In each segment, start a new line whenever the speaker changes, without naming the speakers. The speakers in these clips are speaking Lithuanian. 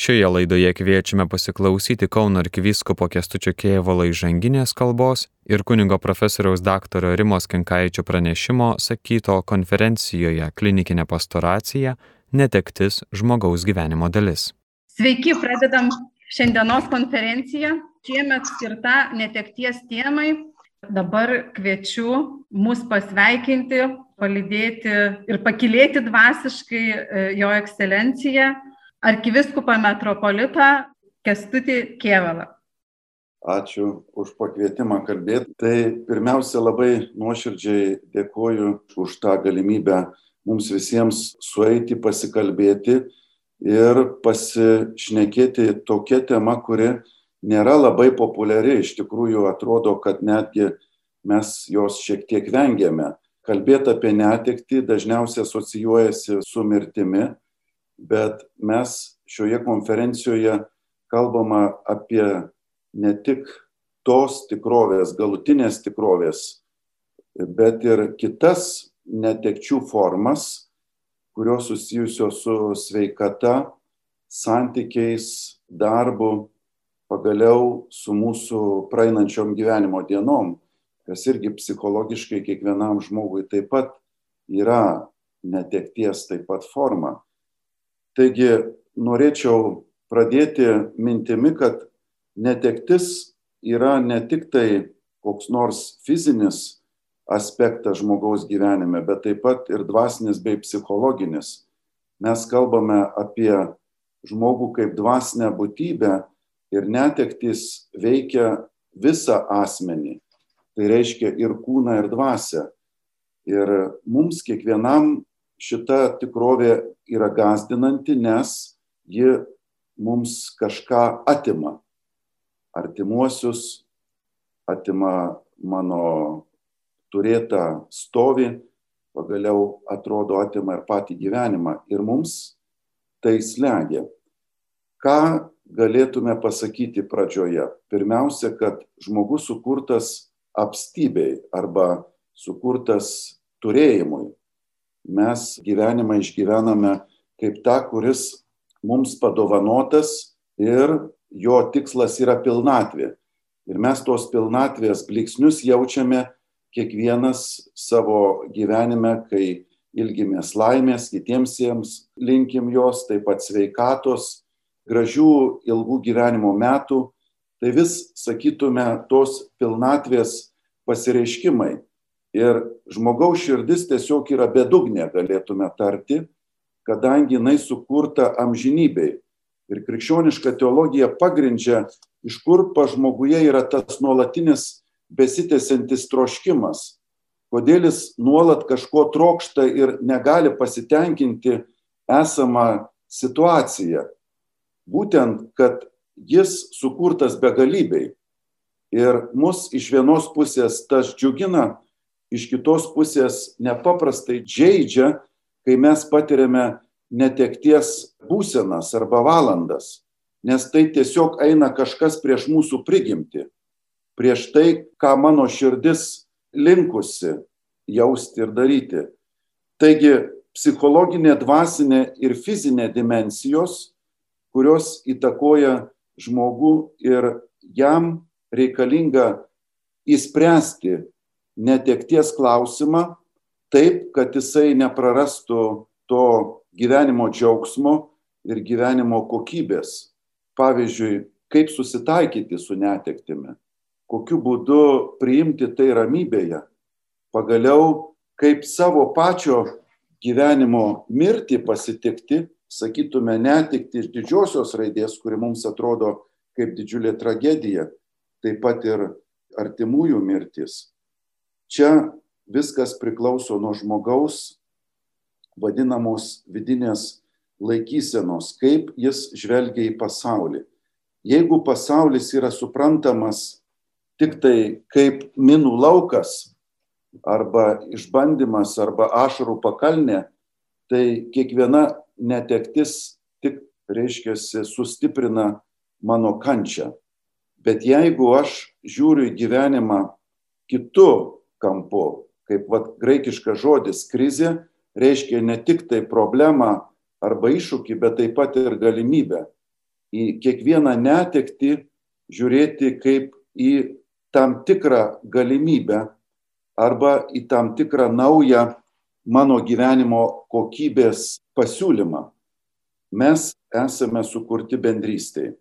Šioje laidoje kviečiame pasiklausyti Kauno arkivyskupo Kestučio Kėvalo įžanginės kalbos ir kunigo profesoriaus daktaro Rimos Kinkaičio pranešimo sakyto konferencijoje klinikinė pastoracija - netektis žmogaus gyvenimo dalis.
Sveiki, pradedam šiandienos konferenciją. Šiemet skirta netekties temai. Dabar kviečiu mus pasveikinti, palydėti ir pakilėti dvasiškai e, jo ekscelenciją arkiviskupą metropolitą Kestutį Kievalą.
Ačiū už pakvietimą kalbėti. Tai pirmiausia, labai nuoširdžiai dėkoju už tą galimybę mums visiems sueiti, pasikalbėti ir pasišnekėti tokia tema, kuri nėra labai populiari. Iš tikrųjų, atrodo, kad netgi mes jos šiek tiek vengiame. Kalbėti apie netikti dažniausiai asocijuojasi su mirtimi, bet mes šioje konferencijoje kalbama apie ne tik tos tikrovės, galutinės tikrovės, bet ir kitas netekčių formas, kurios susijusios su sveikata, santykiais, darbu, pagaliau su mūsų praeinančiom gyvenimo dienom, kas irgi psichologiškai kiekvienam žmogui taip pat yra netekties taip pat forma. Taigi norėčiau pradėti mintimi, kad netektis yra ne tik tai koks nors fizinis aspektas žmogaus gyvenime, bet taip pat ir dvasinis bei psichologinis. Mes kalbame apie žmogų kaip dvasinę būtybę ir netektis veikia visą asmenį. Tai reiškia ir kūną, ir dvasę. Ir mums kiekvienam šita tikrovė yra gazdinanti, nes ji mums kažką atima. Artimuosius, atima mano turėtą stovį, pagaliau atrodo atima ir patį gyvenimą. Ir mums tai slegia. Ką galėtume pasakyti pradžioje? Pirmiausia, kad žmogus sukurtas apstybei arba sukurtas turėjimui mes gyvenimą išgyvename kaip tą, kuris mums padovanotas ir jo tikslas yra pilnatvė. Ir mes tos pilnatvės bliksnius jaučiame kiekvienas savo gyvenime, kai ilgimės laimės, kitiems jiems linkim jos, taip pat sveikatos, gražių ilgų gyvenimo metų. Tai vis, sakytume, tos pilnatvės pasireiškimai. Ir žmogaus širdis tiesiog yra bedugnė, galėtume tarti, kadangi jinai sukurta amžinybei. Ir krikščioniška teologija pagrindžia, iš kur pa žmoguje yra tas nuolatinis besitėsiantis troškimas, kodėl jis nuolat kažko trokšta ir negali pasitenkinti esamą situaciją. Būtent, kad jis sukurtas begalybei. Ir mus iš vienos pusės tas džiugina, iš kitos pusės nepaprastai džeidžia, kai mes patiriame netekties būsenas arba valandas, nes tai tiesiog eina kažkas prieš mūsų prigimti, prieš tai, ką mano širdis linkusi jausti ir daryti. Taigi psichologinė, dvasinė ir fizinė dimensijos, kurios įtakoja žmogų ir jam reikalinga įspręsti netekties klausimą taip, kad jisai neprarastų to gyvenimo džiaugsmo ir gyvenimo kokybės. Pavyzdžiui, kaip susitaikyti su netektimi, kokiu būdu priimti tai ramybėje, pagaliau kaip savo pačio gyvenimo mirtį pasitikti, sakytume, netikti iš didžiosios raidės, kuri mums atrodo kaip didžiulė tragedija, taip pat ir artimųjų mirtis. Čia viskas priklauso nuo žmogaus vadinamos vidinės laikysenos, kaip jis žvelgia į pasaulį. Jeigu pasaulis yra suprantamas tik tai kaip minų laukas arba išbandymas arba ašarų pakalnė, tai kiekviena netektis tik, reiškia, sustiprina mano kančią. Bet jeigu aš žiūriu į gyvenimą kitu kampu. Kaip vat, graikiškas žodis krizė reiškia ne tik tai problemą arba iššūkį, bet taip pat ir galimybę. į kiekvieną netekti žiūrėti kaip į tam tikrą galimybę arba į tam tikrą naują mano gyvenimo kokybės pasiūlymą. Mes esame sukurti bendrystėje.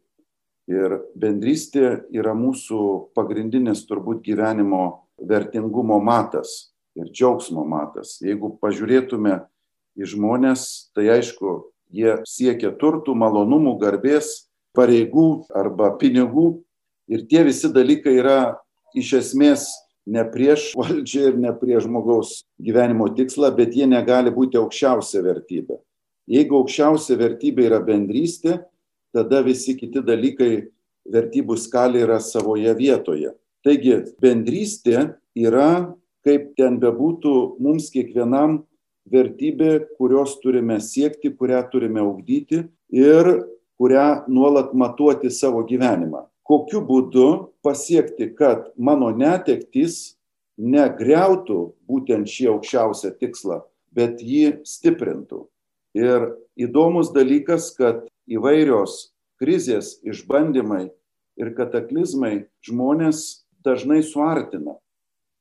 Ir bendrystė yra mūsų pagrindinis turbūt gyvenimo vertingumo matas ir džiaugsmo matas. Jeigu pažiūrėtume į žmonės, tai aišku, jie siekia turtų, malonumų, garbės, pareigų arba pinigų. Ir tie visi dalykai yra iš esmės ne prieš valdžią ir ne prieš žmogaus gyvenimo tikslą, bet jie negali būti aukščiausia vertybė. Jeigu aukščiausia vertybė yra bendrystė, tada visi kiti dalykai vertybių skalė yra savoje vietoje. Taigi bendrystė yra, kaip ten bebūtų, mums kiekvienam vertybė, kurios turime siekti, kurią turime augdyti ir kurią nuolat matuoti savo gyvenimą kokiu būdu pasiekti, kad mano netektys negriautų būtent šį aukščiausią tikslą, bet jį stiprintų. Ir įdomus dalykas, kad įvairios krizės, išbandymai ir kataklizmai žmonės dažnai suartina.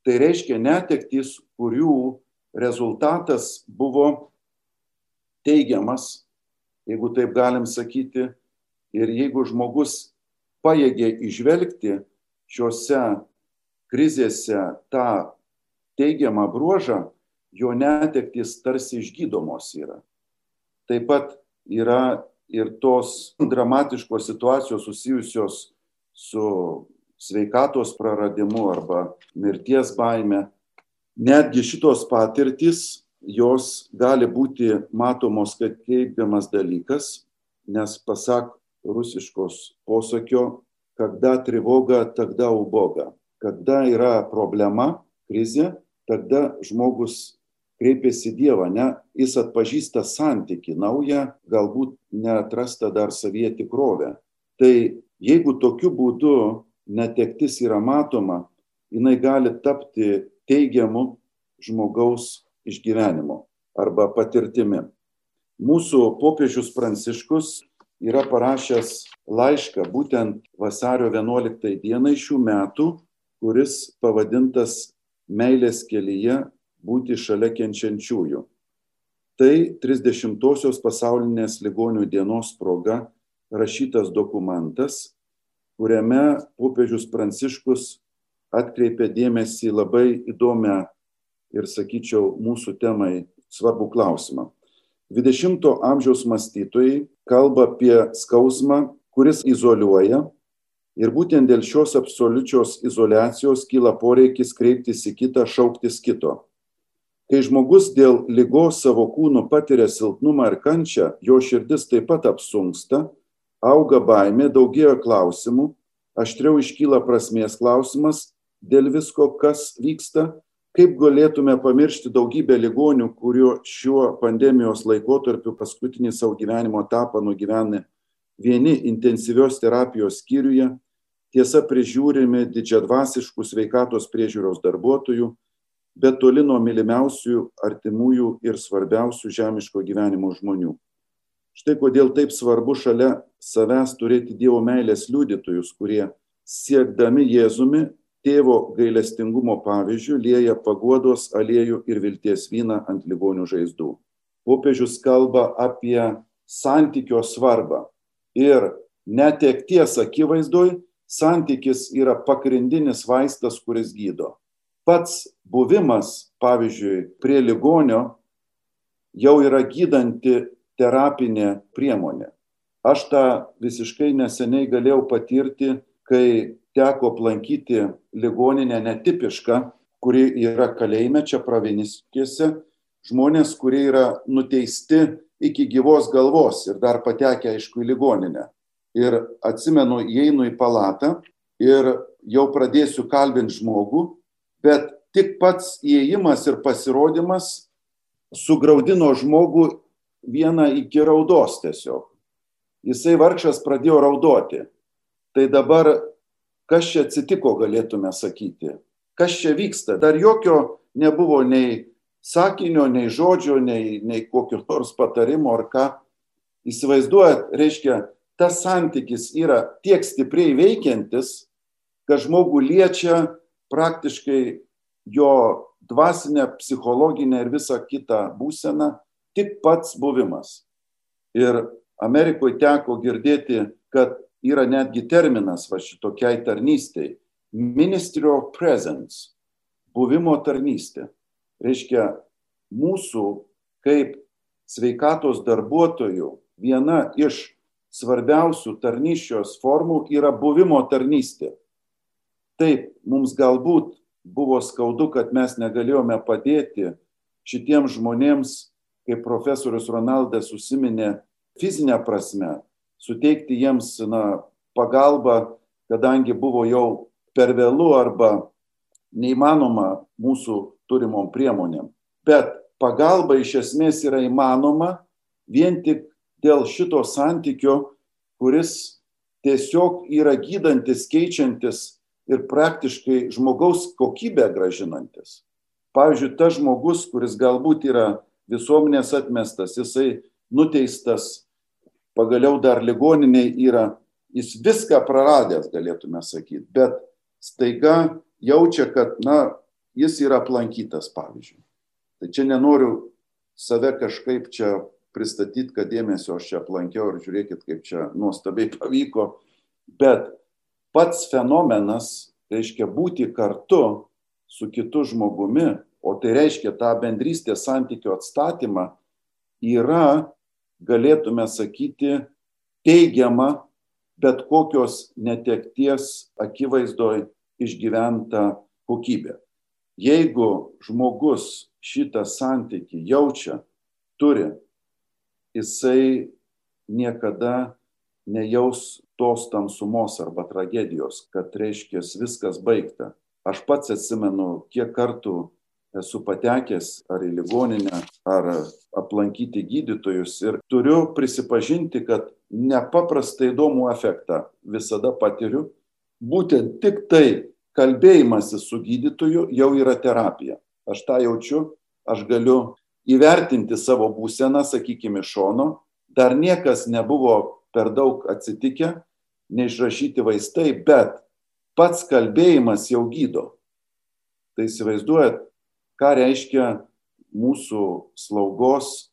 Tai reiškia netektys, kurių rezultatas buvo teigiamas, jeigu taip galim sakyti. Ir jeigu žmogus pajėgė išvelgti šiuose krizėse tą teigiamą bruožą, jo netektis tarsi išgydomos yra. Taip pat yra ir tos dramatiškos situacijos susijusios su sveikatos praradimu arba mirties baime. Netgi šitos patirtis, jos gali būti matomos kaip teigiamas dalykas, nes pasak rusiškos posakio, kada trivoga, tada uboga. Kada yra problema, krizė, tada žmogus kreipiasi Dievą, ne, jis atpažįsta santyki naują, galbūt neatrasta dar savyje tikrovę. Tai jeigu tokiu būdu netektis yra matoma, jinai gali tapti teigiamu žmogaus išgyvenimu arba patirtimi. Mūsų popiežius Pranciškus yra parašęs laišką būtent vasario 11 dienai šių metų, kuris pavadintas Meilės kelyje būti šalia kenčiančiųjų. Tai 30-osios pasaulinės ligonių dienos proga rašytas dokumentas, kuriame popiežius Pranciškus atkreipė dėmesį labai įdomią ir, sakyčiau, mūsų temai svarbų klausimą. 20-ojo amžiaus mąstytojai kalba apie skausmą, kuris izoliuoja ir būtent dėl šios absoliučios izolacijos kyla poreikis kreiptis į kitą, šauktis kito. Kai žmogus dėl lygos savo kūnu patiria silpnumą ir kančią, jo širdis taip pat apsunksta, auga baimė, daugėja klausimų, aštriau iškyla prasmės klausimas dėl visko, kas vyksta kaip galėtume pamiršti daugybę ligonių, kurio šiuo pandemijos laikotarpiu paskutinį savo gyvenimo etapą nugyvenę vieni intensyvios terapijos skyriuje, tiesa prižiūrimi didžiadvasiškų sveikatos priežiūros darbuotojų, bet toli nuo mylimiausių, artimųjų ir svarbiausių žemiško gyvenimo žmonių. Štai kodėl taip svarbu šalia savęs turėti Dievo meilės liudytojus, kurie siekdami Jėzumi tėvo gailestingumo pavyzdžių lieja paguodos aliejų ir vilties vyną ant ligonių žaizdų. Popiežius kalba apie santykio svarbą. Ir netekties akivaizdoj santykis yra pagrindinis vaistas, kuris gydo. Pats buvimas, pavyzdžiui, prie ligonio jau yra gydanti terapinė priemonė. Aš tą visiškai neseniai galėjau patirti, kai teko aplankyti ligoninę netipišką, kuri yra kalėjime čia praviniskėse, žmonės, kurie yra nuteisti iki gyvos galvos ir dar patekę, aišku, į ligoninę. Ir atsimenu, įeinu į palatą ir jau pradėsiu kalbinti žmogų, bet tik pats įėjimas ir pasirodymas sugraudino žmogų vieną iki raudos tiesiog. Jisai vargšas pradėjo raudoti. Tai dabar kas čia atsitiko, galėtume sakyti. Kas čia vyksta? Dar jokio nebuvo nei sakinio, nei žodžio, nei, nei kokio nors patarimo ar ką. Įsivaizduojat, reiškia, tas santykis yra tiek stipriai veikiantis, kad žmogų liečia praktiškai jo dvasinę, psichologinę ir visą kitą būseną tik pats buvimas. Ir Amerikoje teko girdėti, kad yra netgi terminas va šitokiai tarnystėj - Ministry of Presence - buvimo tarnystė. Reiškia, mūsų kaip sveikatos darbuotojų viena iš svarbiausių tarnyščios formų yra buvimo tarnystė. Taip, mums galbūt buvo skaudu, kad mes negalėjome padėti šitiems žmonėms, kaip profesorius Ronaldas užsiminė, fizinę prasme, suteikti jiems na, pagalbą, kadangi buvo jau per vėlų arba neįmanoma mūsų turimom priemonėm. Bet pagalba iš esmės yra įmanoma vien tik dėl šito santykio, kuris tiesiog yra gydantis, keičiantis ir praktiškai žmogaus kokybę gražinantis. Pavyzdžiui, tas žmogus, kuris galbūt yra visuomenės atmestas, jisai nuteistas, pagaliau dar ligoniniai yra, jis viską praradęs, galėtume sakyti, bet staiga jaučia, kad, na, jis yra aplankytas, pavyzdžiui. Tai čia nenoriu save kažkaip čia pristatyti, kad dėmesio aš čia aplankiau ir žiūrėkit, kaip čia nuostabiai pavyko, bet pats fenomenas reiškia būti kartu su kitu žmogumi, o tai reiškia tą bendrystės santykio atstatymą, yra, galėtume sakyti, teigiama bet kokios netekties akivaizdoj išgyventa kokybė. Jeigu žmogus šitą santykį jaučia, turi, jisai niekada nejaus tos tamsumos arba tragedijos, kad reiškia viskas baigta. Aš pats atsimenu, kiek kartų esu patekęs ar į ligoninę, ar aplankyti gydytojus ir turiu prisipažinti, kad nepaprastai įdomų efektą visada patiriu. Būtent tik tai kalbėjimasis su gydytoju jau yra terapija. Aš tą jaučiu, aš galiu įvertinti savo būseną, sakykime, iš šono. Dar niekas nebuvo per daug atsitikę, neišrašyti vaistai, bet pats kalbėjimas jau gydo. Tai įsivaizduojat, ką reiškia mūsų slaugos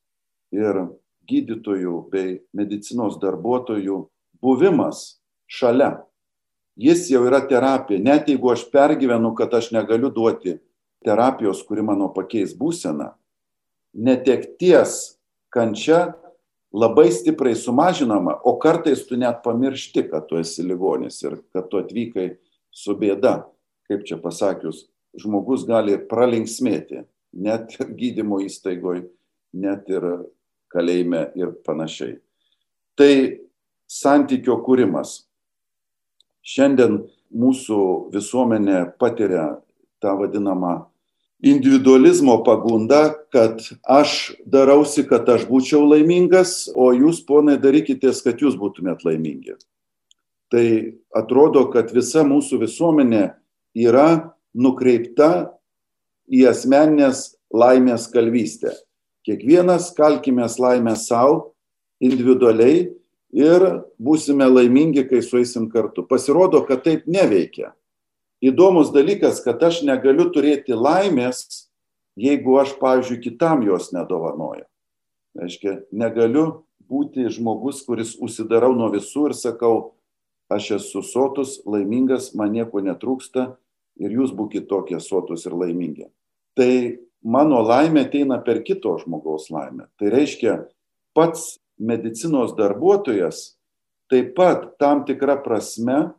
ir gydytojų bei medicinos darbuotojų buvimas šalia. Jis jau yra terapija. Net jeigu aš pergyvenu, kad aš negaliu duoti terapijos, kuri mano pakeis būseną, netekties kančia labai stipriai sumažinama, o kartais tu net pamiršti, kad tu esi ligonis ir kad tu atvykai su bėda. Kaip čia pasakius, žmogus gali pralinksmėti, net gydymo įstaigoje, net ir kalėjime ir panašiai. Tai santykio kūrimas. Šiandien mūsų visuomenė patiria tą vadinamą individualizmo pagundą, kad aš darausi, kad aš būčiau laimingas, o jūs, ponai, darykitės, kad jūs būtumėt laimingi. Tai atrodo, kad visa mūsų visuomenė yra nukreipta į asmeninės laimės kalvystę. Kiekvienas kalkime laimę savo individualiai ir būsime laimingi, kai sueisim kartu. Pasirodo, kad taip neveikia. Įdomus dalykas, kad aš negaliu turėti laimės, jeigu aš, pavyzdžiui, kitam jos nedovanoju. Reiškia, negaliu būti žmogus, kuris užsidarau nuo visų ir sakau, aš esu sotus, laimingas, man nieko netrūksta, ir jūs būkite tokie sotus ir laimingi. Tai mano laimė ateina per kito žmogaus laimę. Tai reiškia, pats medicinos darbuotojas taip pat tam tikrą prasme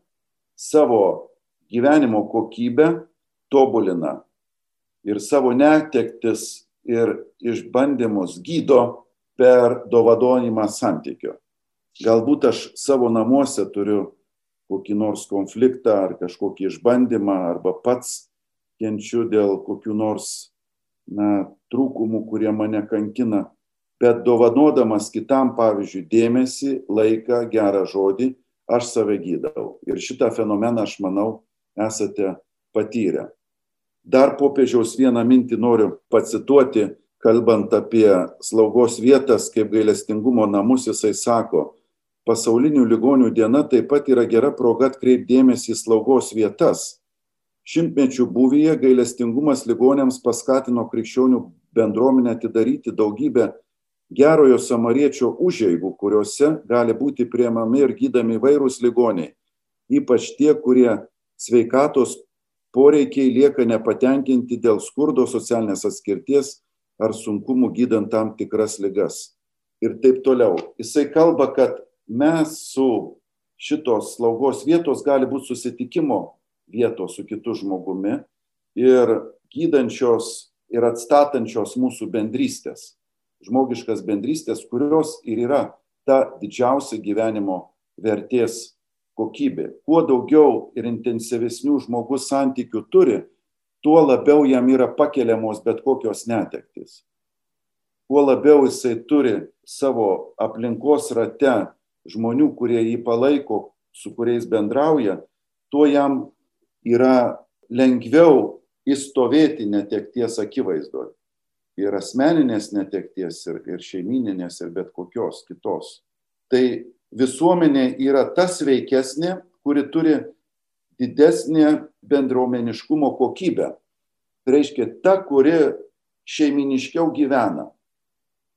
savo gyvenimo kokybę tobulina ir savo netektis ir išbandymus gydo per dovadonimą santykio. Galbūt aš savo namuose turiu kokį nors konfliktą ar kažkokį išbandymą, arba pats kenčiu dėl kokių nors na, trūkumų, kurie mane kankina, bet dovanodamas kitam, pavyzdžiui, dėmesį, laiką, gerą žodį, aš save gydau. Ir šitą fenomeną, aš manau, esate patyrę. Dar popiežiaus vieną mintį noriu pacituoti, kalbant apie slaugos vietas kaip gailestingumo namus, jisai sako, pasaulinių ligonių diena taip pat yra gera proga atkreipdėmėsi į slaugos vietas. Šimtmečių būvyje gailestingumas ligonėms paskatino krikščionių bendruomenę atidaryti daugybę gerojo samariečio užėgų, kuriuose gali būti priemami ir gydami vairūs ligoniai, ypač tie, kurie sveikatos poreikiai lieka nepatenkinti dėl skurdo, socialinės atskirties ar sunkumų gydant tam tikras ligas. Ir taip toliau. Jisai kalba, kad mes su šitos slaugos vietos gali būti susitikimo vietos su kitu žmogumi ir gydančios ir atstatančios mūsų bendrystės, žmogiškas bendrystės, kurios ir yra ta didžiausia gyvenimo vertės kokybė. Kuo daugiau ir intensyvesnių žmogus santykių turi, tuo labiau jam yra pakeliamos bet kokios netektis. Kuo labiau jisai turi savo aplinkos rate žmonių, kurie jį palaiko, su kuriais bendrauja, tuo jam yra lengviau įstovėti netekties akivaizdoje. Ir asmeninės netekties, ir, ir šeimininės, ir bet kokios kitos. Tai visuomenė yra tas veikesnė, kuri turi didesnė bendruomeniškumo kokybę. Tai reiškia ta, kuri šeiminiškiau gyvena,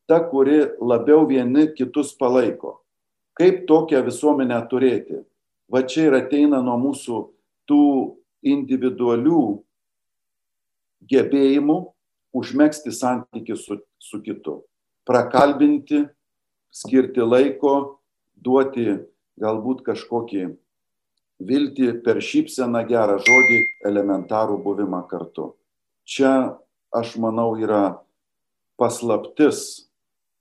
ta, kuri labiau vieni kitus palaiko kaip tokią visuomenę turėti. Va čia ir ateina nuo mūsų tų individualių gebėjimų užmėgsti santykių su, su kitu. Prakalbinti, skirti laiko, duoti galbūt kažkokį viltį per šypseną gerą žodį, elementarų buvimą kartu. Čia, aš manau, yra paslaptis,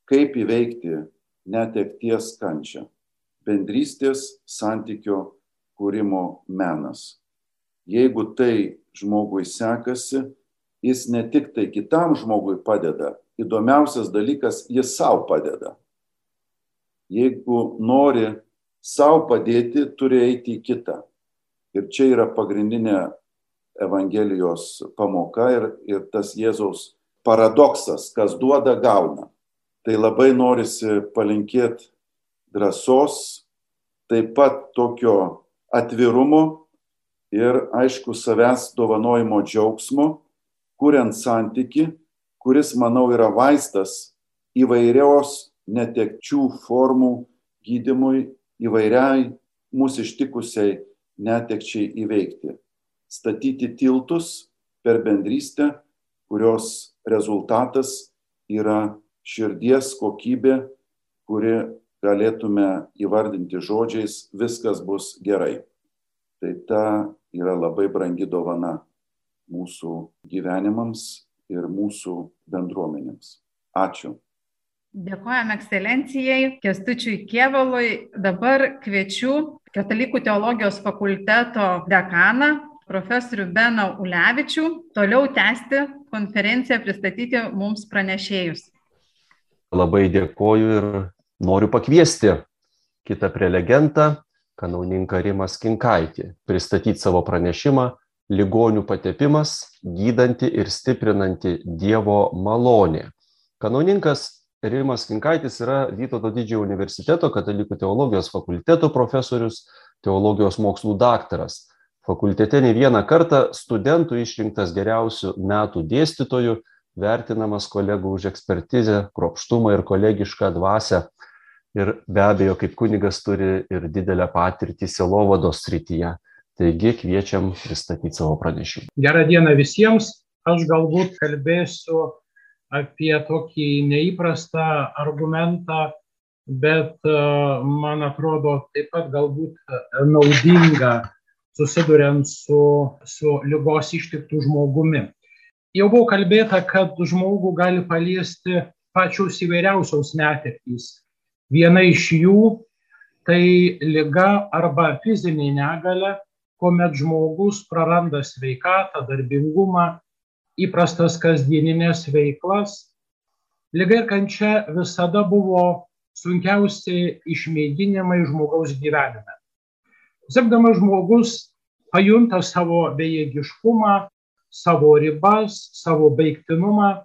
kaip įveikti netekties kančią. Bendrystės santykio kūrimo menas. Jeigu tai žmogui sekasi, jis ne tik tai kitam žmogui padeda, įdomiausias dalykas, jis savo padeda. Jeigu nori savo padėti, turi eiti į kitą. Ir čia yra pagrindinė Evangelijos pamoka ir, ir tas Jėzaus paradoksas, kas duoda, gauna tai labai norisi palinkėti drąsos, taip pat tokio atvirumo ir aišku savęs dovanojimo džiaugsmo, kuriant santyki, kuris, manau, yra vaistas įvairios netekčių formų gydimui, įvairiai mūsų ištikusiai netekčiai įveikti. Statyti tiltus per bendrystę, kurios rezultatas yra širdies kokybė, kuri galėtume įvardinti žodžiais, viskas bus gerai. Tai ta yra labai brangi dovana mūsų gyvenimams ir mūsų bendruomenėms. Ačiū.
Dėkojame ekscelencijai Kestučiui Kievalui. Dabar kviečiu Katalikų teologijos fakulteto dekaną, profesorių Beną Ulevičių, toliau tęsti konferenciją, pristatyti mums pranešėjus
labai dėkoju ir noriu pakviesti kitą prelegentą, kanauninką Rimą Skinkaitį, pristatyti savo pranešimą Ligonių patepimas, gydanti ir stiprinanti Dievo malonė. Kanauninkas Rimas Kinkaitis yra Vytauto didžiojo universiteto katalikų teologijos fakulteto profesorius, teologijos mokslų daktaras. Fakultete ne vieną kartą studentų išrinktas geriausių metų dėstytojų vertinamas kolegų už ekspertizę, kropštumą ir kolegišką dvasę. Ir be abejo, kaip kunigas turi ir didelę patirtį selovados srityje. Taigi kviečiam pristatyti savo pranešimą.
Gerą dieną visiems. Aš galbūt kalbėsiu apie tokį neįprastą argumentą, bet e, man atrodo taip pat galbūt naudinga susiduriant su, su lygos ištiktų žmogumi. Jau buvo kalbėta, kad žmogų gali paliesti pačios įvairiausios netektys. Viena iš jų tai lyga arba fizinė negalė, kuomet žmogus praranda sveikatą, darbingumą, įprastas kasdieninės veiklas. Liga ir kančia visada buvo sunkiausi išmėginimai žmogaus gyvenime. Sirgdamas žmogus pajunta savo bejėgiškumą, savo ribas, savo baigtinumą.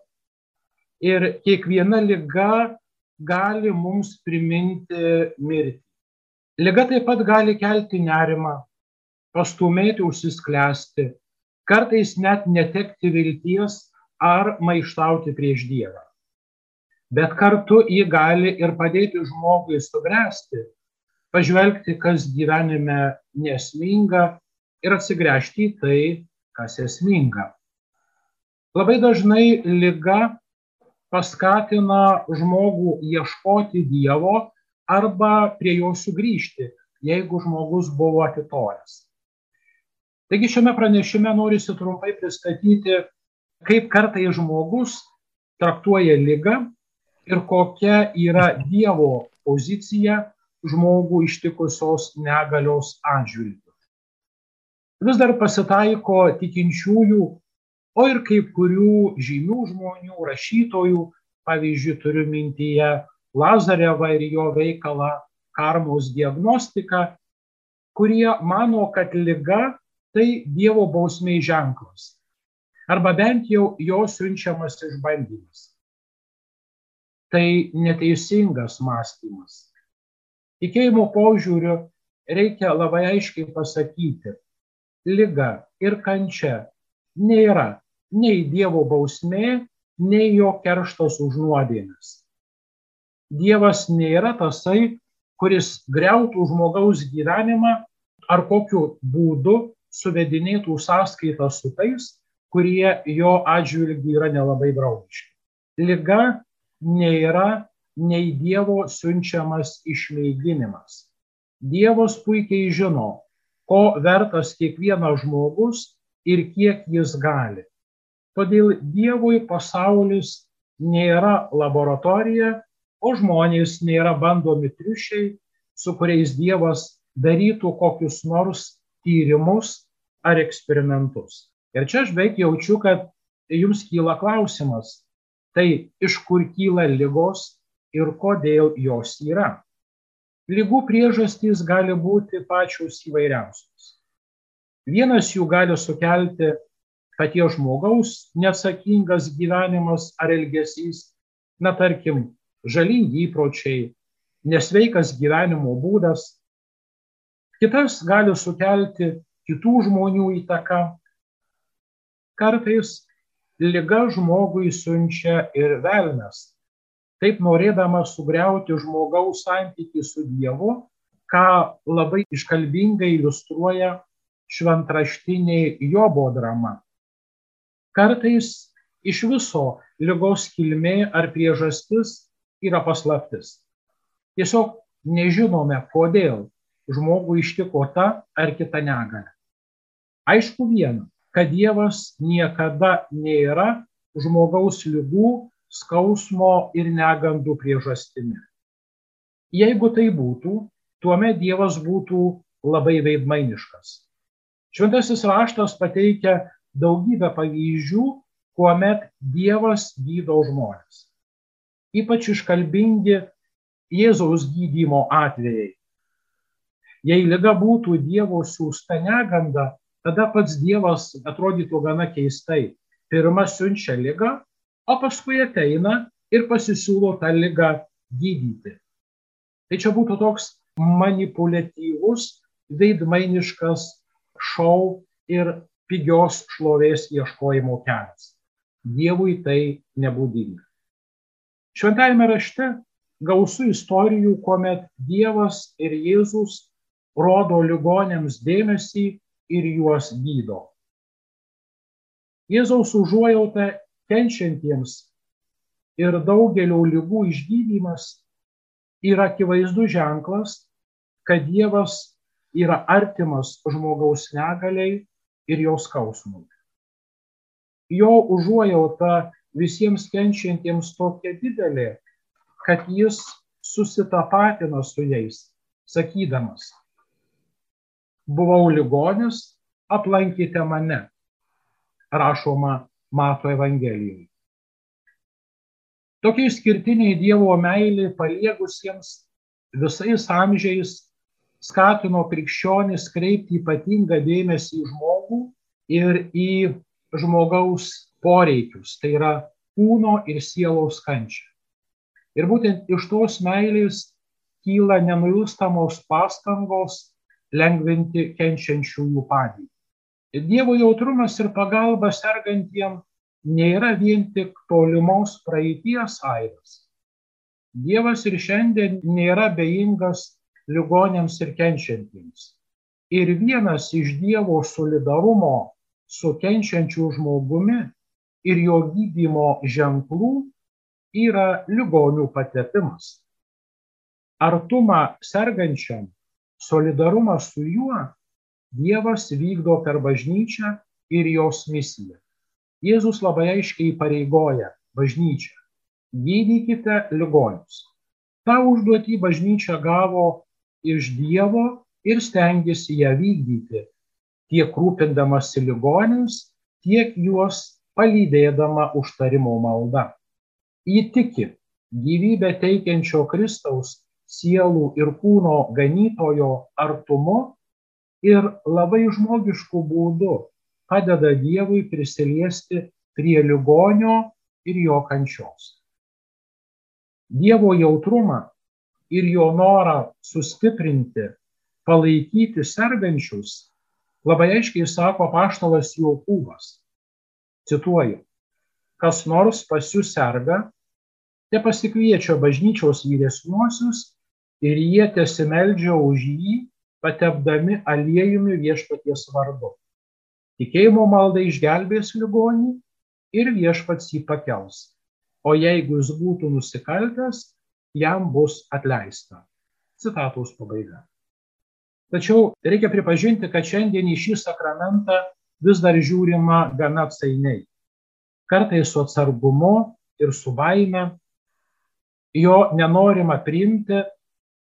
Ir kiekviena lyga gali mums priminti mirtį. Liga taip pat gali kelti nerimą, pastumėti užsisklęsti, kartais net netekti vilties ar maištauti prieš Dievą. Bet kartu jį gali ir padėti žmogui subręsti, pažvelgti, kas gyvenime nesminga ir atsigręžti į tai, kas esminga. Labai dažnai lyga paskatina žmogų ieškoti Dievo arba prie jo sugrįžti, jeigu žmogus buvo atitolęs. Taigi šiame pranešime norisi trumpai pristatyti, kaip kartai žmogus traktuoja lygą ir kokia yra Dievo pozicija žmogų ištikusios negalios atžvilgių. Vis dar pasitaiko tikinčiųjų, o ir kai kurių žymių žmonių, rašytojų, pavyzdžiui, turiu mintyje Lazarevą ir jo veikalą karmos diagnostika, kurie mano, kad lyga tai Dievo bausmiai ženklas. Arba bent jau jo siunčiamas išbandymas. Tai neteisingas mąstymas. Tikėjimo požiūriu reikia labai aiškiai pasakyti, lyga ir kančia nėra nei Dievo bausmė, nei jo kerštas už nuodėmes. Dievas nėra tasai, kuris greutų žmogaus gyvenimą ar kokiu būdu suvedinėtų sąskaitą su tais, kurie jo atžvilgiu yra nelabai draugiški. Liga nėra nei Dievo siunčiamas išmėginimas. Dievas puikiai žino, ko vertas kiekvienas žmogus ir kiek jis gali. Todėl Dievui pasaulis nėra laboratorija, o žmonės nėra bandomi triušiai, su kuriais Dievas darytų kokius nors tyrimus ar eksperimentus. Ir čia aš beveik jaučiu, kad jums kyla klausimas, tai iš kur kyla lygos ir kodėl jos yra. Lygų priežastys gali būti pačios įvairiausios. Vienas jų gali sukelti paties žmogaus neatsakingas gyvenimas ar elgesys, na tarkim, žalingi įpročiai, nesveikas gyvenimo būdas. Kitas gali sukelti kitų žmonių įtaką. Kartais lyga žmogui siunčia ir velnas, taip norėdamas sugriauti žmogaus santykių su Dievu, ką labai iškalbingai iliustruoja šventraštinė Jobo drama. Kartais iš viso lygos kilmė ar priežastis yra paslaptis. Tiesiog nežinome, kodėl žmogų ištiko ta ar kita negalė. Aišku viena, kad Dievas niekada nėra žmogaus lygų skausmo ir negandų priežastimi. Jeigu tai būtų, tuomet Dievas būtų labai veidmainiškas. Šventasis raštas pateikia daugybę pavyzdžių, kuomet Dievas gydo žmonės. Ypač iškalbingi Jėzaus gydymo atvejai. Jei lyga būtų Dievo siūsta neganda, tada pats Dievas atrodytų gana keistai. Pirma siunčia lygą, o paskui ateina ir pasisiūlo tą lygą gydyti. Tai čia būtų toks manipuliatyvus, veidmainiškas šau ir pigios šlovės ieškojimo kelias. Dievui tai nebūdinga. Šventajame rašte gausų istorijų, kuomet Dievas ir Jėzus rodo ligonėms dėmesį ir juos gydo. Jėzaus užuojauta kenčiantiems ir daugelio lygų išgydymas yra akivaizdus ženklas, kad Dievas yra artimas žmogaus negaliai ir jos skausmui. Jo užuojauta visiems kenčiantiems tokia didelė, kad jis susitapatina su jais, sakydamas, buvau ligonis, aplankite mane, rašoma Mato Evangelijoje. Tokia išskirtinė Dievo meilė paliegusiems visais amžiais skatino krikščionis kreipti ypatingą dėmesį į žmogų ir į žmogaus poreikius, tai yra kūno ir sielos kančią. Ir būtent iš tos meilės kyla nenuilstamos pastangos lengvinti kenčiančiųjų padėtį. Dievo jautrumas ir pagalba sergantiems nėra vien tik tolimos praeities aidas. Dievas ir šiandien nėra bejingas ligonėms ir kenčiantiems. Ir vienas iš Dievo solidarumo su kenčiančiu žmogumi ir jo gydymo ženklų yra ligonių patepimas. Artumą sergančiam, solidarumą su juo Dievas vykdo per bažnyčią ir jos misiją. Jėzus labai aiškiai pareigoja bažnyčią. Gydykite ligonius. Ta užduotį bažnyčia gavo iš Dievo ir stengiasi ją vykdyti, tiek rūpindamasi ligoniams, tiek juos palydėdama užtarimo malda. Įtiki gyvybę teikiančio Kristaus sielų ir kūno ganytojo artumu ir labai žmogiškų būdų padeda Dievui prisiliesti prie ligonio ir jo kančios. Dievo jautrumą ir jo norą sustiprinti, palaikyti sergančius labai aiškiai sako paštalas Jokūbas. Cituoju, kas nors pas jūs serga, te pasikviečia bažnyčios vyresniuosius ir jie tesimeldžia už jį, patepdami aliejumi viešpaties vardu. Tikėjimo malda išgelbės ligonį ir viešpats jį pakels. O jeigu jis būtų nusikaltęs, jam bus atleista. Citatos pabaiga. Tačiau reikia pripažinti, kad šiandien į šį sakramentą vis dar žiūrima gana atsainiai. Kartais su atsargumu ir su baime. Jo nenorima priimti,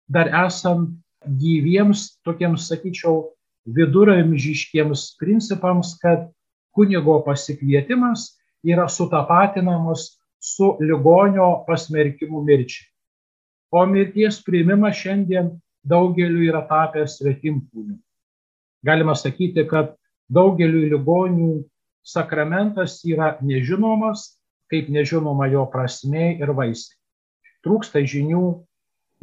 dar esant gyviems, tokiems, sakyčiau, viduramžiškiems principams, kad kunigo pasikvietimas yra sutapatinamas su ligonio pasmerkimu mirčiai. O mirties priimimas šiandien daugeliu yra tapęs svetimkūniu. Galima sakyti, kad daugeliu ligonių sakramentas yra nežinomas, kaip nežinoma jo prasme ir vaisiai. Trūksta žinių,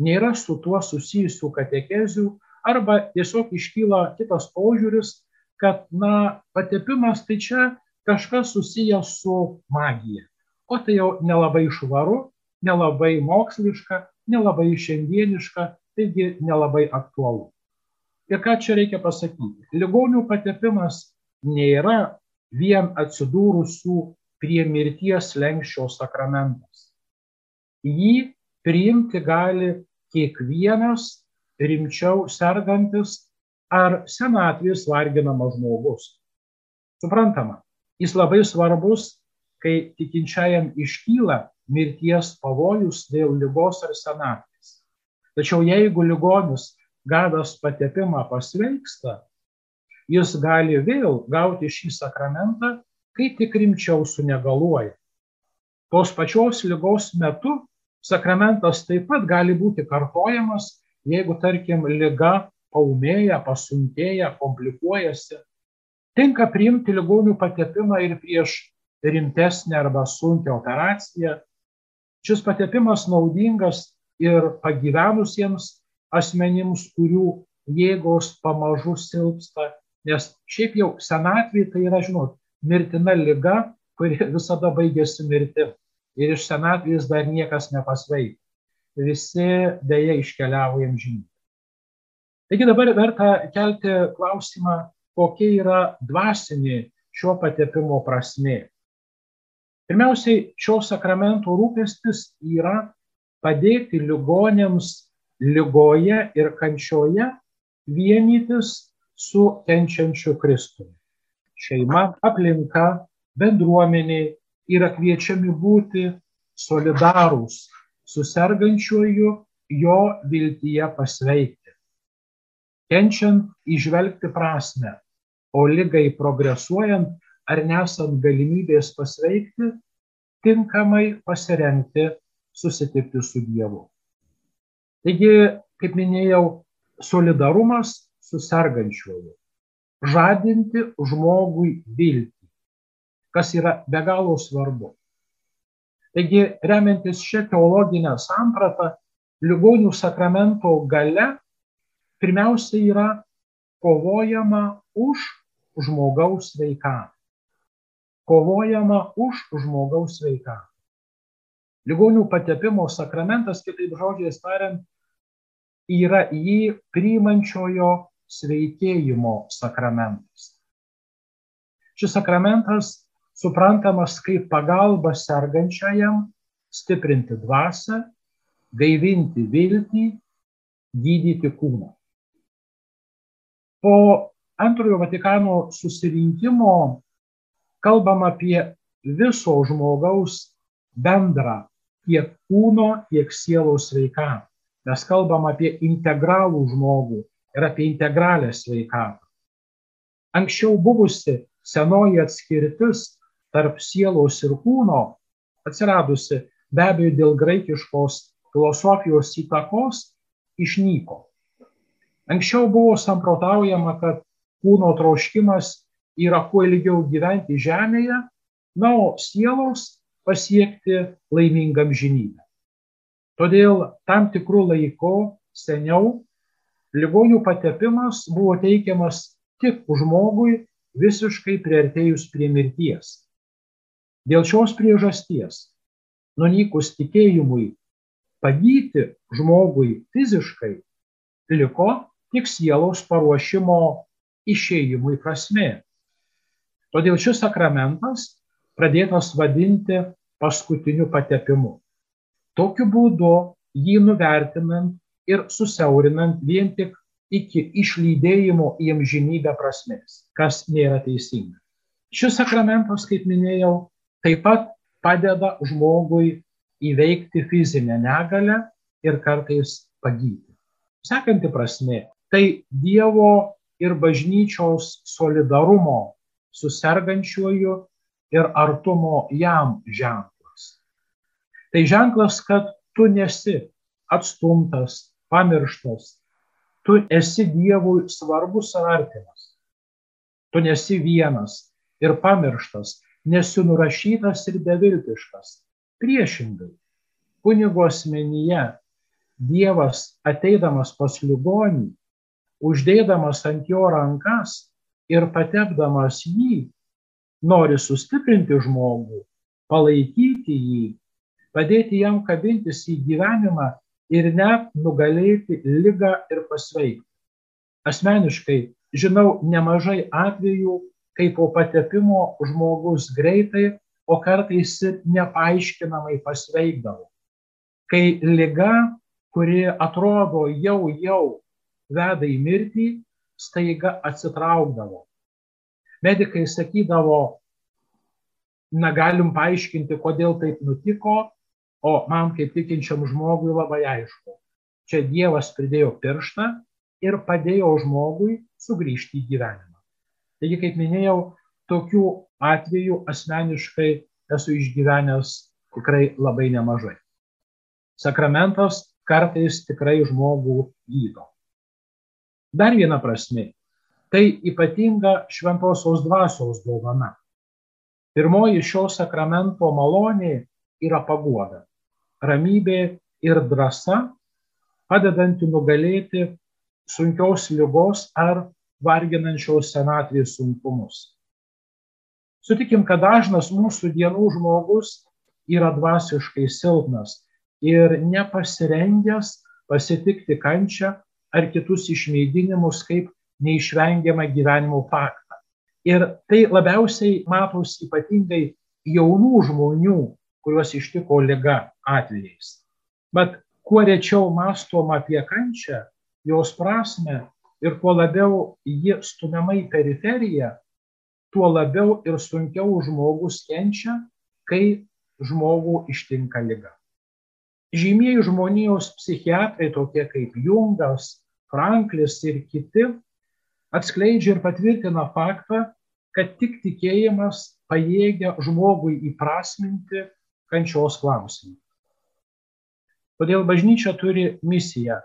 nėra su tuo susijusių katekezių arba tiesiog iškyla kitas požiūris, kad, na, patepimas tai čia kažkas susijęs su magija. O tai jau nelabai švaru, nelabai moksliška, nelabai šiandieniška, taigi nelabai aktualu. Ir ką čia reikia pasakyti? Ligonių patepimas nėra vien atsidūrusių prie mirties lenkščio sakramentas. Jį priimti gali kiekvienas rimčiau sergantis ar senatvės varginamas žmogus. Suprantama, jis labai svarbus, kai tikinčiajam iškyla mirties pavojus dėl lygos ar senatvės. Tačiau jeigu ligonis gavęs patepimą pasveiksta, jis gali vėl gauti šį sakramentą, kai tik rimčiau sunegaluoja. Tos pačios lygos metu sakramentas taip pat gali būti kartojamas jeigu, tarkim, lyga paumėja, pasunkėja, komplikuojasi, tinka priimti ligonių patepimą ir prieš rimtesnę arba sunkę operaciją. Šis patepimas naudingas ir pagyvenusiems asmenims, kurių jėgos pamažu silpsta, nes šiaip jau senatvė tai yra, žinot, mirtina lyga, kuri visada baigėsi mirtim. Ir iš senatvės dar niekas nepasveikia visi dėja iškeliavo į amžinybę. Taigi dabar verta kelti klausimą, kokia yra dvasinė šio patepimo prasmė. Pirmiausiai, šio sakramento rūpestis yra padėti ligonėms lygoje ir kančioje vienytis su kenčiančiu Kristumi. Šeima, aplinka, bendruomenė yra kviečiami būti solidarūs su sergančiuoju jo viltyje pasveikti. Kenčiant išvelgti prasme, o lygai progresuojant ar nesant galimybės pasveikti, tinkamai pasirengti susitikti su Dievu. Taigi, kaip minėjau, solidarumas su sergančiuoju. Žadinti žmogui viltį, kas yra be galo svarbu. Taigi, remiantis šią teologinę sampratą, ligonių sakramento gale pirmiausia yra kovojama už žmogaus sveikatą. Kovojama už žmogaus sveikatą. Ligonių patepimo sakramentas, kitaip žodžiais tariant, yra jį priimančiojo sveikėjimo sakramentas. Šis sakramentas suprantamas kaip pagalba sergančiajam stiprinti dvasę, gaivinti viltį, gydyti kūną. Po antrojo Vatikano susirinkimo kalbam apie viso žmogaus bendrą tiek kūno, tiek sielos sveikatą. Mes kalbam apie integralų žmogų ir apie integralią sveikatą. Anksčiau buvusi senoji atskirtis tarp sielos ir kūno, atsiradusi be abejo dėl graikiškos filosofijos įtakos, išnyko. Anksčiau buvo samprotaujama, kad kūno troškimas yra kuo ilgiau gyventi žemėje, na, o sielos pasiekti laimingam žinybę. Todėl tam tikrų laikų seniau ligonių patepimas buvo teikiamas tik žmogui visiškai priartėjus prie mirties. Dėl šios priežasties, nunykus tikėjimui, pagyti žmogui fiziškai liko tik sielos paruošimo išėjimui prasme. Todėl šis sakramentas pradėtas vadinti paskutiniu patepimu. Tokiu būdu jį nuvertinant ir susiaurinant vien tik iki išlydėjimo į amžinybę prasmės, kas nėra teisinga. Šis sakramentas, kaip minėjau, taip pat padeda žmogui įveikti fizinę negalę ir kartais pagyti. Sekanti prasme - tai Dievo ir bažnyčios solidarumo su sergančiuoju ir artumo jam ženklas. Tai ženklas, kad tu nesi atstumtas, pamirštas, tu esi Dievui svarbus ar artimas. Tu nesi vienas ir pamirštas, nesi nurašytas ir beviltiškas. Priešingai, kunigo asmenyje Dievas ateidamas pas ligonį, uždėdamas ant jo rankas ir patepdamas jį, nori sustiprinti žmogų, palaikyti jį, padėti jam kabintis į gyvenimą ir net nugalėti lygą ir pasveikti. Asmeniškai žinau nemažai atvejų, kai po patepimo žmogus greitai, o kartais ir nepaaiškinamai pasveikdavo. Kai lyga, kuri atrodo jau jau veda į mirtį, staiga atsitraukdavo medikai sakydavo, na galim paaiškinti, kodėl taip nutiko, o man kaip tikinčiam žmogui labai aišku. Čia Dievas pridėjo pirštą ir padėjo žmogui sugrįžti į gyvenimą. Taigi, kaip minėjau, tokių atvejų asmeniškai esu išgyvenęs tikrai labai nemažai. Sakramentas kartais tikrai žmogų gydo. Dar viena prasme Tai ypatinga šventosios dvasios dovana. Pirmoji šio sakramento malonė yra paguoda, ramybė ir drąsa, padedanti nugalėti sunkios lygos ar varginančios senatvės sunkumus. Sutikim, kad dažnas mūsų dienų žmogus yra dvasiškai silpnas ir nepasirengęs pasitikti kančią ar kitus išmėginimus kaip neišvengiamą gyvenimo faktą. Ir tai labiausiai matos ypatingai jaunų žmonių, kuriuos ištiko lyga atvejais. Bet kuo rečiau mastom apie kančią, jos prasme ir kuo labiau ji stumiama į periferiją, tuo labiau ir sunkiau žmogus kenčia, kai žmogų ištinka lyga. Žymieji žmonijos psichiatrai, tokie kaip Jungas, Franklis ir kiti, atskleidžia ir patvirtina faktą, kad tik tikėjimas pajėgia žmogui įprasminti kančios klausimą. Todėl bažnyčia turi misiją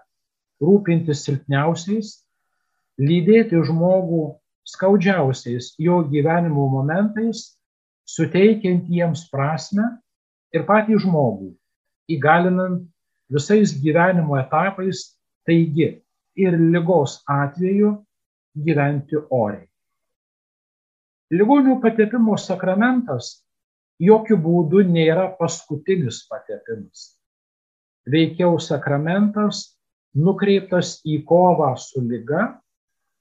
rūpintis silpniausiais, lydėti žmogų skaudžiausiais jo gyvenimo momentais, suteikiant jiems prasme ir patį žmogų, įgalinant visais gyvenimo etapais, taigi ir lygos atveju gyventi oriai. Ligonių patepimo sakramentas jokių būdų nėra paskutinis patepimas. Veikiau sakramentas nukreiptas į kovą su lyga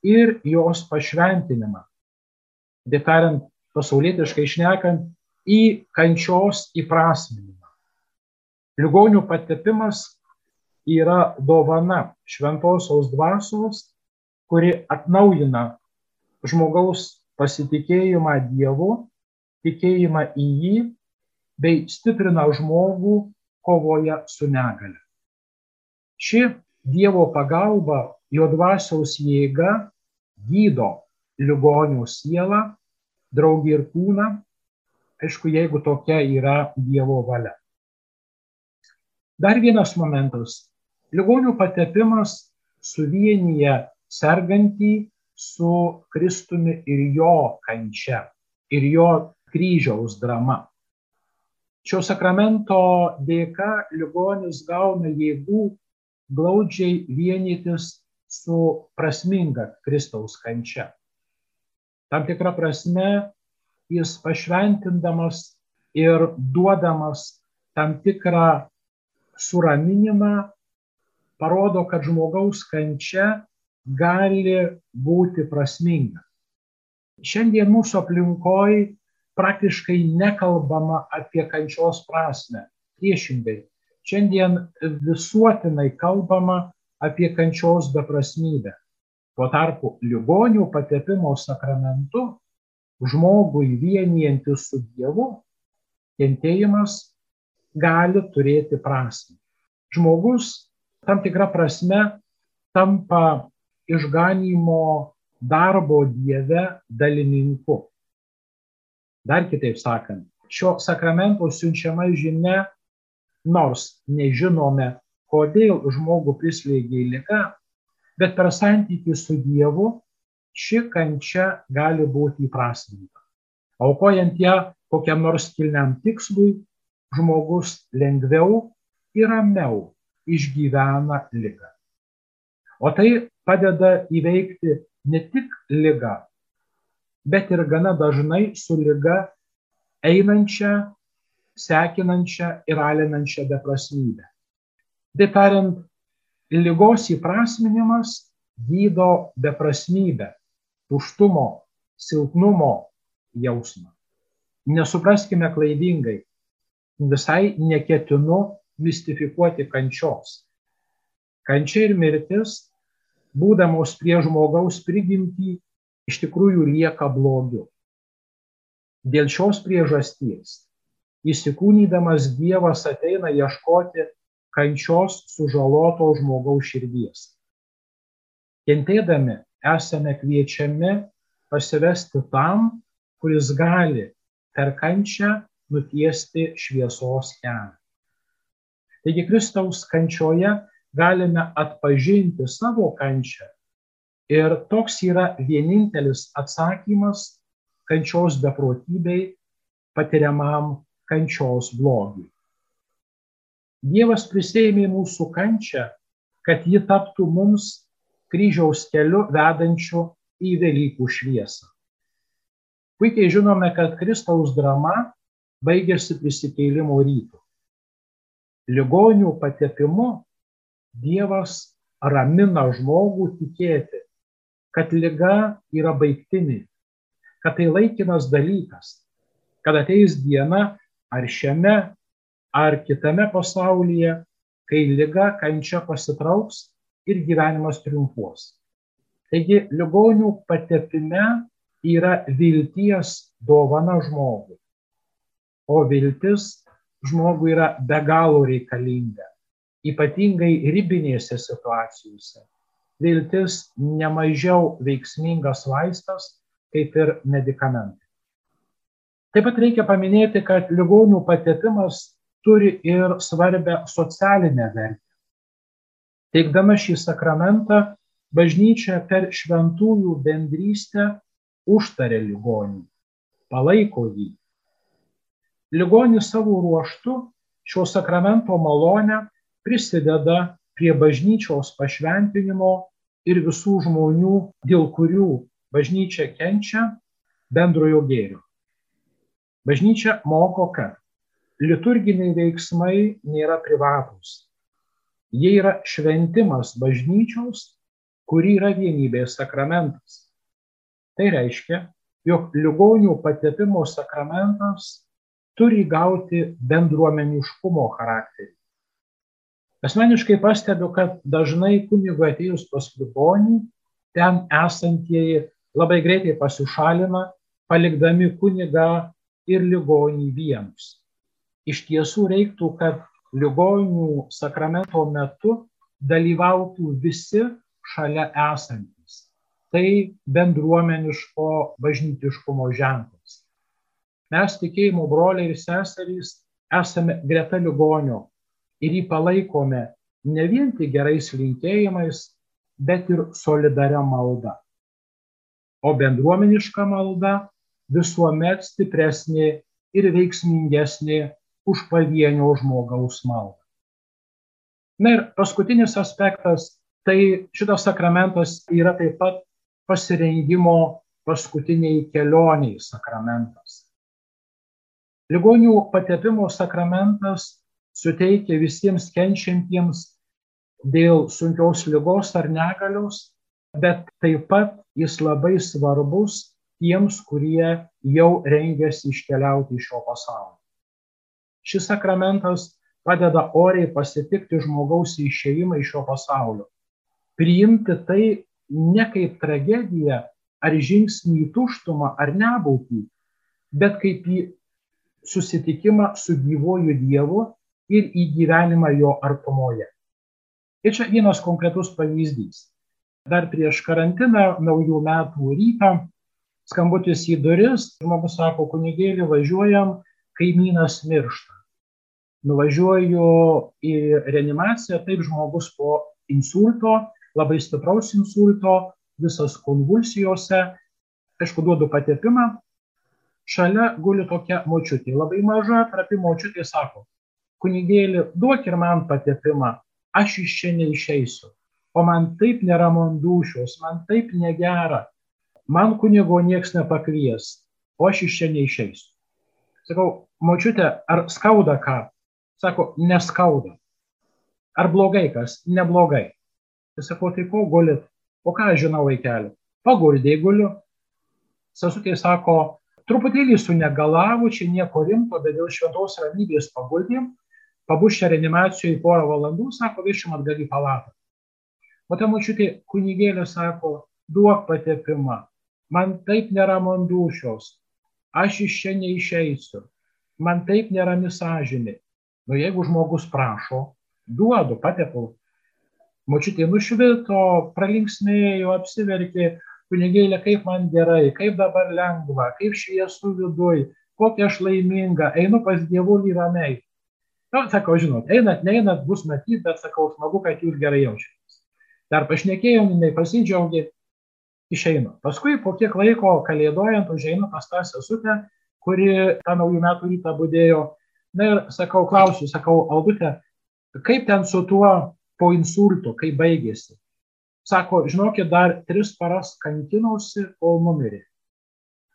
ir jos pašventinimą. Tariant, pasaulietiškai išnekant, į kančios įprasminimą. Ligonių patepimas yra dovana šventosios dvasios, kuri atnaujina žmogaus pasitikėjimą Dievu, tikėjimą į jį, bei stiprina žmogų kovoje su negale. Ši Dievo pagalba, jo dvasiaus jėga gydo ligonių sielą, draugį ir kūną, aišku, jeigu tokia yra Dievo valia. Dar vienas momentas. Ligonių patepimas suvienyje sergantį su Kristumi ir jo kančia, ir jo kryžiaus drama. Šio sakramento dėka ligonis gauna jėgų glaudžiai vienytis su prasminga Kristaus kančia. Tam tikrą prasme jis pašventindamas ir duodamas tam tikrą suraminimą parodo, kad žmogaus kančia gali būti prasminga. Šiandien mūsų aplinkoj praktiškai nekalbama apie kančios prasme. Priešingai, šiandien visuotinai kalbama apie kančios beprasmybę. Tuo tarpu ligonių patepimo sakramentu žmogui vienijantis su Dievu, kentėjimas gali turėti prasme. Žmogus tam tikrą prasme tampa išganimo darbo Dieve dalininku. Dar kitaip sakant, šio sakramento siunčiama žinia, nors nežinome, kodėl žmogų prislėgė lyga, bet per santykių su Dievu ši kančia gali būti įprasminta. Aukojant ją kokiam nors kilniam tikslui, žmogus lengviau ir ramiau išgyvena lygą. O tai padeda įveikti ne tik lygą, bet ir gana dažnai su lyga einančią, sekinančią ir alinančią beprasmybę. Taip tariant, lygos įprasminimas gydo beprasmybę, tuštumo, silpnumo jausmą. Nesupraskime klaidingai, visai neketinu mistifikuoti kančios. Kančia ir mirtis, būdamos prie žmogaus prigimtį, iš tikrųjų lieka blogiu. Dėl šios priežasties įsikūnydamas Dievas ateina ieškoti kančios sužaloto žmogaus širdies. Kentėdami esame kviečiami pasivesti tam, kuris gali per kančią nutiesti šviesos kelią. Taigi Kristaus kančioje galime atpažinti savo kančią ir toks yra vienintelis atsakymas kančios beprotybei patiriamam kančios blogiui. Dievas prisėmė mūsų kančią, kad ji taptų mums kryžiaus keliu vedančiu į Velykų šviesą. Puikiai žinome, kad Kristaus drama baigėsi prisikėlimo rytų ligonių patepimu Dievas ramina žmogų tikėti, kad lyga yra baigtinė, kad tai laikinas dalykas, kad ateis diena ar šiame, ar kitame pasaulyje, kai lyga kančia pasitrauks ir gyvenimas triumfuos. Taigi ligonių patepime yra vilties dovana žmogui. O viltis žmogui yra be galo reikalinga, ypatingai ribinėse situacijose. Viltis nemažiau veiksmingas vaistas kaip ir medikamentai. Taip pat reikia paminėti, kad ligonių patepimas turi ir svarbę socialinę vertę. Teikdama šį sakramentą, bažnyčia per šventųjų bendrystę užtarė ligonį, palaiko jį, ligonis savo ruoštu šio sakramento malonę prisideda prie bažnyčios pašventinimo ir visų žmonių, dėl kurių bažnyčia kenčia, bendrojo gėrio. Bažnyčia moko, kad liturginiai veiksmai nėra privatus. Jie yra šventimas bažnyčios, kuri yra vienybės sakramentas. Tai reiškia, jog ligonių patepimo sakramentas turi gauti bendruomeniškumo charakterį. Asmeniškai pastebiu, kad dažnai kunigo atėjus pas ligonį, ten esantieji labai greitai pasišalina, palikdami kunigą ir ligonį vienus. Iš tiesų reiktų, kad ligonių sakramento metu dalyvautų visi šalia esantys. Tai bendruomeniško bažnytiškumo ženklas. Mes tikėjimo broliai ir seserys esame greta ligonio ir jį palaikome ne vien tik gerais linkėjimais, bet ir solidaria malda. O bendruomeniška malda visuomet stipresnė ir veiksmingesnė už pavienio žmogaus maldą. Na ir paskutinis aspektas, tai šitas sakramentas yra taip pat pasirengimo paskutiniai kelioniai sakramentas. Ligonių patepimo sakramentas suteikia visiems kenčiantiems dėl sunkios lygos ar negalios, bet taip pat jis labai svarbus tiems, kurie jau rengiasi iškeliauti iš šio pasaulio. Šis sakramentas padeda oriai pasitikti žmogaus išėjimą iš šio pasaulio. Priimti tai ne kaip tragediją ar žingsnį į tuštumą ar nebūtį, bet kaip į susitikimą su gyvoju Dievu ir į gyvenimą jo artumoje. Ir čia vienas konkretus pavyzdys. Dar prieš karantiną, naujų metų rytą, skambutis į duris, žmogus sako, kunigėlį važiuojam, kaimynas miršta. Nuvažiuoju į reanimaciją, taip žmogus po insulto, labai stipraus insulto, visas konvulsijose, aišku, duodu patepimą, šalia guli tokia močiutė, labai maža, trapi močiutė sako, kunigėli, duok ir man patepimą, aš iš čia neišeisiu. O man taip dušios, man taip negera, man kunigo nieks nepakvies, o aš iš čia neišeisiu. Sakau, močiute, ar skauda ką? Sako, neskauda. Ar blogai kas? Neblogai. Tai sakau, tai ko gulit? O ką aš žinau vaikeli? Paguldė guliu. Sesutė sako, truputėlį sunegalavo, čia nieko rimto, bet dėl šventos ramybės paguldėm, pabus čia reanimacijoje porą valandų, sako, višim atgal į palatą. O ta mačiutė kunigėlė sako, duok patepimą, man taip neramu ant dušios, aš iš čia neišeisiu, man taip nerami sąžinė. Nu jeigu žmogus prašo, duodu, patepu. Mačiutė nušvito, pralinksmėjo, apsiverkė, kunigėlė, kaip man gerai, kaip dabar lengva, kaip šviesu viduj, kokia aš laiminga, einu pas dievulį ramiai. Na, sakau, žinot, einat, neinat, bus matyti, bet sakau, smagu, kad jūs gerai jaučiatės. Dar pašnekėjom, jinai pasidžiaugė, išeina. Paskui po kiek laiko kalėdojant užeina pas tą sesutę, kuri tą naujų metų rytą būdėjo. Na ir sakau, klausiu, sakau, Aldutė, kaip ten su tuo po insulto, kaip baigėsi? Sako, žinokit, dar tris paras kankinosi, kol numirė.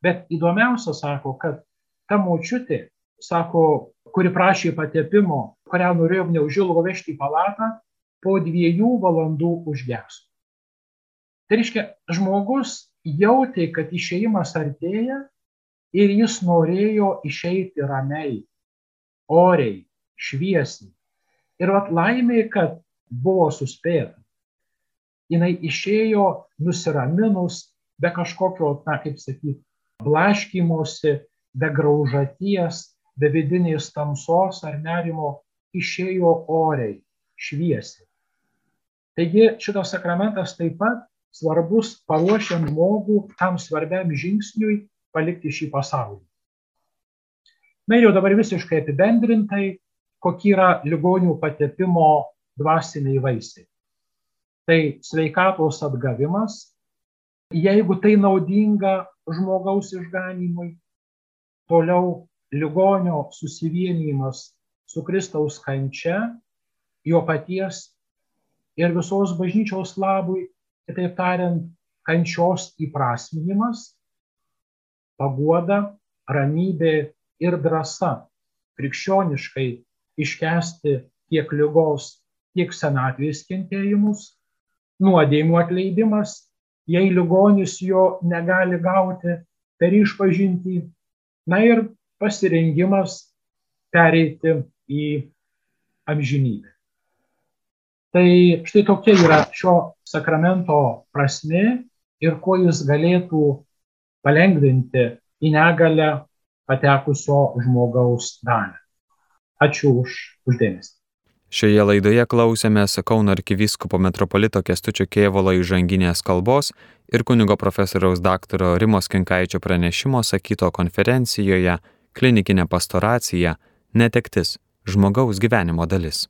Bet įdomiausia, sako, kad ta močiutė, sako, kuri prašė patepimo, kurią norėjom neužilgo vežti į palatą, po dviejų valandų užgeso. Tai reiškia, žmogus jautė, kad išėjimas artėja ir jis norėjo išeiti ramiai, oriai, šviesiai. Ir vat laimė, kad buvo suspėta. Jis išėjo nusiraminus, be kažkokio, na, kaip sakyti, blaškymosi, be graužaties, be vidinės tamsos ar nerimo išėjo oriai, šviesiai. Taigi šitas sakramentas taip pat svarbus paruošiant žmogų tam svarbiam žingsniui palikti šį pasaulį. Na ir jau dabar visiškai apibendrintai, kokie yra ligonių patepimo dvasiniai vaisiai. Tai sveikatos atgavimas, jeigu tai naudinga žmogaus išganimui, toliau ligonio susivienijimas su Kristaus kančia jo paties ir visos bažnyčios labui, kitaip tariant, kančios įprasminimas, paguoda, ramybė ir drąsa krikščioniškai iškesti tiek lygos, tiek senatvės kentėjimus, nuodėjimų atleidimas, jei ligonis jo negali gauti per išpažinti, na ir pasirengimas pereiti į amžinybę. Tai štai tokia yra šio sakramento prasme ir kuo jis galėtų palengvinti į negalę patekusio žmogaus dalį. Ačiū už uždėmesį.
Šioje laidoje klausėmės Kauno arkivyskupo metropolito Kestučio Kievolo įžanginės kalbos ir kunigo profesoriaus daktaro Rimos Kinkaičio pranešimo sakyto konferencijoje Klinikinė pastoracija - netektis - žmogaus gyvenimo dalis.